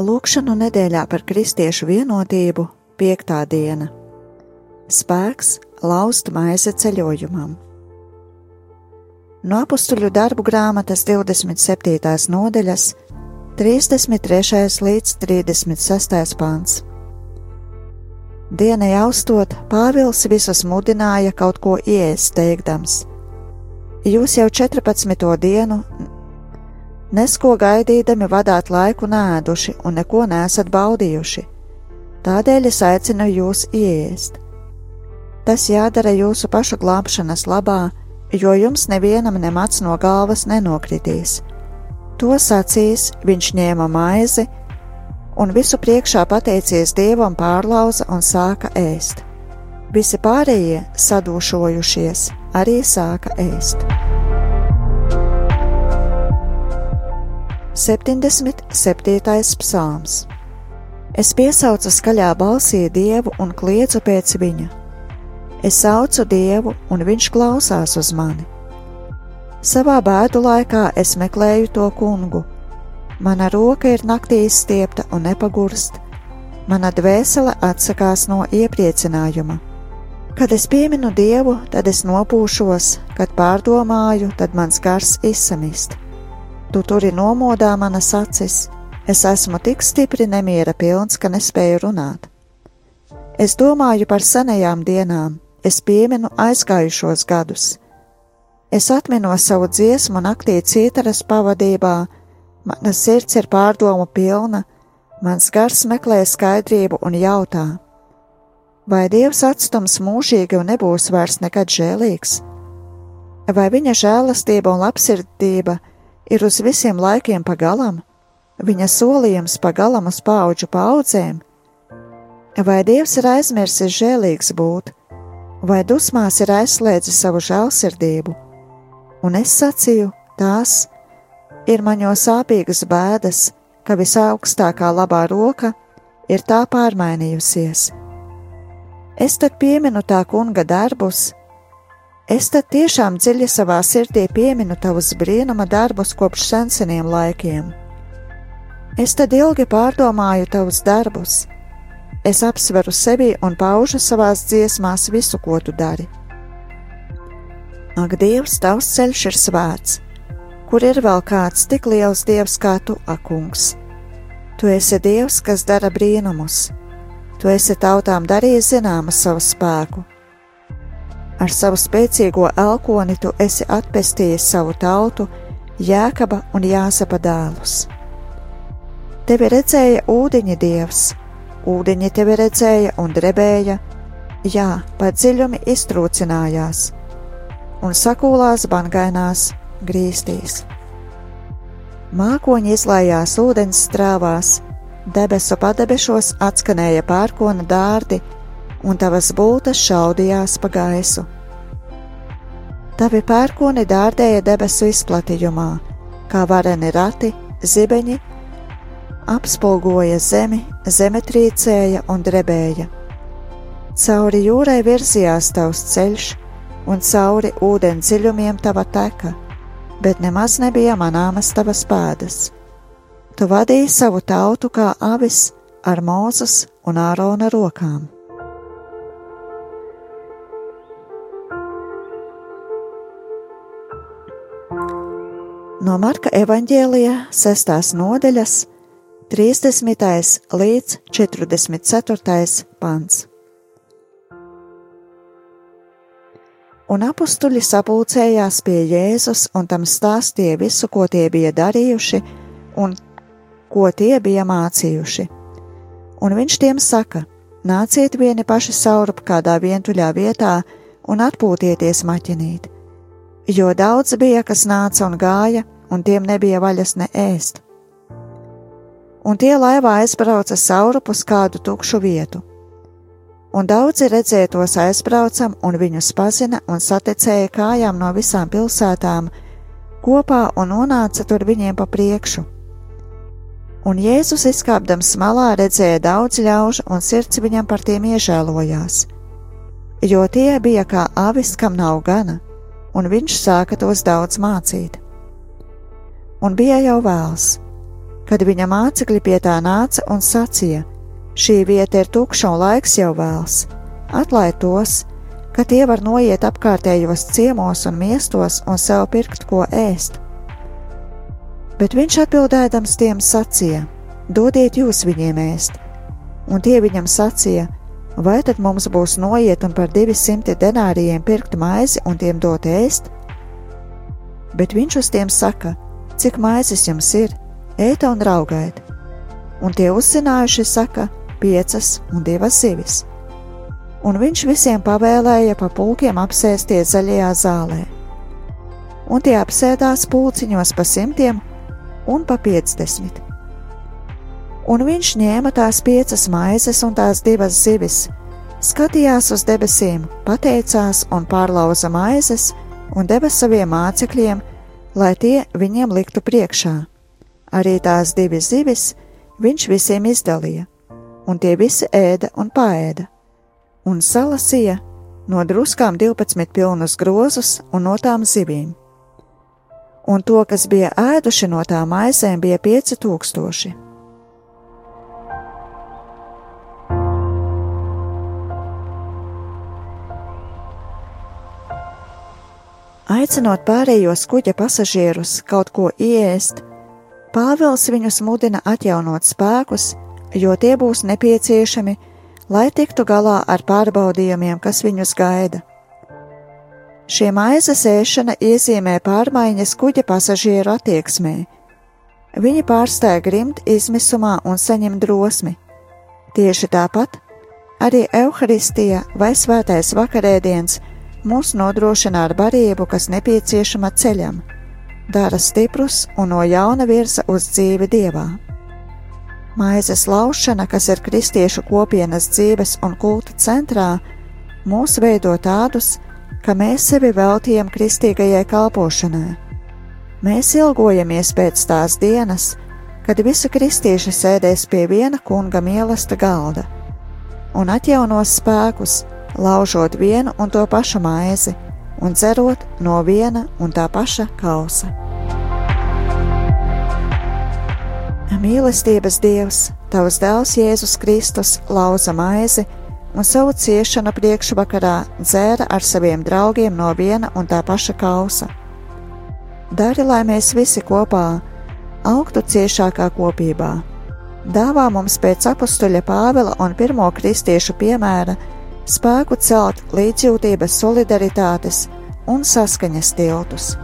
Lūkšanu nedēļā par kristiešu vienotību, piektā diena. Spēks laust maize ceļojumam. No apstuļu darbu grāmatas 27. nodaļas, 33. līdz 36. pāns. Dienai austot, Pāvils visus mudināja kaut ko ieest, teikdams: Jūs jau 14. dienu nesko gaidīdami vadāt laiku nēduši un neko nesat baudījuši. Tādēļ es aicinu jūs ieiest. Tas jādara jūsu pašu glābšanas labā, jo jums nevienam nemats no galvas nenokritīs. To sacīs, viņš ņēma maizi un visu priekšā pateicies dievam pārlauza un sāka ēst. Visi pārējie, sadūšojušies, arī sāka ēst. 77. psalms. Es piesaucu skaļā balsī Dievu un kliedzu pēc viņa. Es saucu Dievu, un Viņš klausās uz mani. Savā bēdu laikā es meklēju to kungu. Mana roka ir naktī stiepta un nepagurst, mana dvēsele atsakās no iepriecinājuma. Kad es pieminu Dievu, tad es nopūšos, kad pārdomāju, tad mans gars izsamist. Tu turi nomodā manas acis, es esmu tik stipri nemiera pilns, ka nespēju runāt. Es domāju par senajām dienām, es pieminu aizgājušos gadus. Es atminos savu dziesmu naktī cītaras pavadībā, mana sirds ir pārdomu pilna, mans gars meklē skaidrību un jautā: vai Dievs atstums mūžīgi un nebūs vairs nekad žēlīgs? Vai viņa žēlastība un labsirdība ir uz visiem laikiem pagalam, viņa solījums pagalam uz paudžu paudzēm? Vai Dievs ir aizmirsis žēlīgs būt, vai dusmās ir aizslēdzis savu žēlsirdību? Un es sacīju, tās ir jau sāpīgas bēdas, ka visaugstākā labā roka ir tā pārmainījusies. Es tad pieminu tā kunga darbus, Es tad tiešām dziļi savā sirdī pieminu tavus brīnuma darbus kopš senseniem laikiem. Es tad ilgi pārdomāju tavus darbus. Es apsveru sevi un paužu savās dziesmās visu, ko tu dari. Ak, Dievs, tavs ceļš ir svēts, kur ir vēl kāds tik liels Dievs kā tu, akungs. Tu esi Dievs, kas dara brīnumus. Tu esi tautām darījis zināmu savu spēku Ar savu spēcīgo elkoni tu esi atpestījis savu tautu, Jēkaba un Jāsapa dēlus. Tevi redzēja ūdeņa dievs, ūdeņi tevi redzēja un drebēja, jā, pat dziļumi iztrūcinājās, un sakūlās bangainās grīstīs. Mākoņi izlājās ūdens strāvās, debesu padebešos atskanēja pērkona dārdi, un tavas būtas šaudījās pa gaisu. Tavi pērkoni dārdēja debesu izplatījumā, kā vareni rati, zibeņi, apspulgoja zemi, zeme trīcēja un drebēja. Cauri jūrai virzījās tavs ceļš, un cauri ūdens dziļumiem tava teka, bet nemaz nebija manāmas tavas pēdas. Tu vadīji savu tautu kā avis ar mūzes un ārona rokām. No Marka evaņģēlija 6. nodaļas 30. līdz 44. pants. Un apstuļi sapulcējās pie Jēzus un tam stāstīja visu, ko tie bija darījuši un ko tie bija mācījuši. Un viņš tiem saka: Nāciet vieni paši saurup kādā vientuļā vietā un atpūtieties maķinīt jo daudz bija, kas nāca un gāja, un tiem nebija vaļas ne ēst. Un tie laivā aizbrauca saurup uz kādu tukšu vietu. Un daudzi redzētos aizbraucam, un viņus pazina un saticēja kājām no visām pilsētām kopā un nonāca tur viņiem pa priekšu. Un Jēzus izkāpdams malā redzēja daudz ļaužu, un sirds viņam par tiem iežēlojās, jo tie bija kā avis, kam nav gana un viņš sāka tos daudz mācīt. Un bija jau vēls, kad viņa mācekļi pie tā nāca un sacīja: Šī vieta ir tukša un laiks jau vēls, atlaid tos, ka tie var noiet apkārtējos ciemos un miestos un sev pirkt ko ēst. Bet viņš atbildēdams tiem sacīja: Dodiet jūs viņiem ēst, un tie viņam sacīja: Vai tad mums būs noiet un par 200 denārijiem pirkt maizi un tiem dot ēst? Bet viņš uz tiem saka: Cik maizes jums ir, ēta un raugaiet? Un tie uzzinājuši saka: Piecas un divas zivis. Un viņš visiem pavēlēja pa pulkiem apsēsties zaļajā zālē. Un tie apsēdās pulciņos pa simtiem un pa piecdesmit un viņš ņēma tās piecas maizes un tās divas zivis, skatījās uz debesīm, pateicās un pārlauza maizes un deva saviem mācekļiem, lai tie viņiem liktu priekšā. Arī tās divas zivis viņš visiem izdalīja, un tie visi ēda un paēda, un salasīja no druskām 12 pilnus grozus un no tām zivīm. Un to, kas bija ēduši no tām maizēm, bija 5000. Aicinot pārējos kuģa pasažierus kaut ko ieēst, Pāvils viņus mudina atjaunot spēkus, jo tie būs nepieciešami, lai tiktu galā ar pārbaudījumiem, kas viņus gaida. Šie maizes ēšana iezīmē pārmaiņas kuģa pasažieru attieksmē. Viņi pārstāja grimt izmisumā un saņem drosmi. Tieši tāpat arī Euharistija vai Svētais vakarēdiens mūs nodrošina ar barību, kas nepieciešama ceļam, dara stiprus un no jauna virza uz dzīvi dievā. Maizes laušana, kas ir kristiešu kopienas dzīves un kulta centrā, mūs veido tādus, ka mēs sevi veltījam kristīgajai kalpošanai. Mēs ilgojamies pēc tās dienas, kad visi kristieši sēdēs pie viena kunga mīlesta galda un atjaunos spēkus, laužot vienu un to pašu maizi un dzerot no viena un tā paša kausa. Mīlestības Dievs, Tavs dēls Jēzus Kristus lauza maizi un savu ciešanu priekšvakarā dzēra ar saviem draugiem no viena un tā paša kausa. Dari, lai mēs visi kopā augtu ciešākā kopībā. Dāvā mums pēc apstuļa Pāvila un pirmo kristiešu piemēra spēku celt līdzjūtības, solidaritātes un saskaņas tiltus.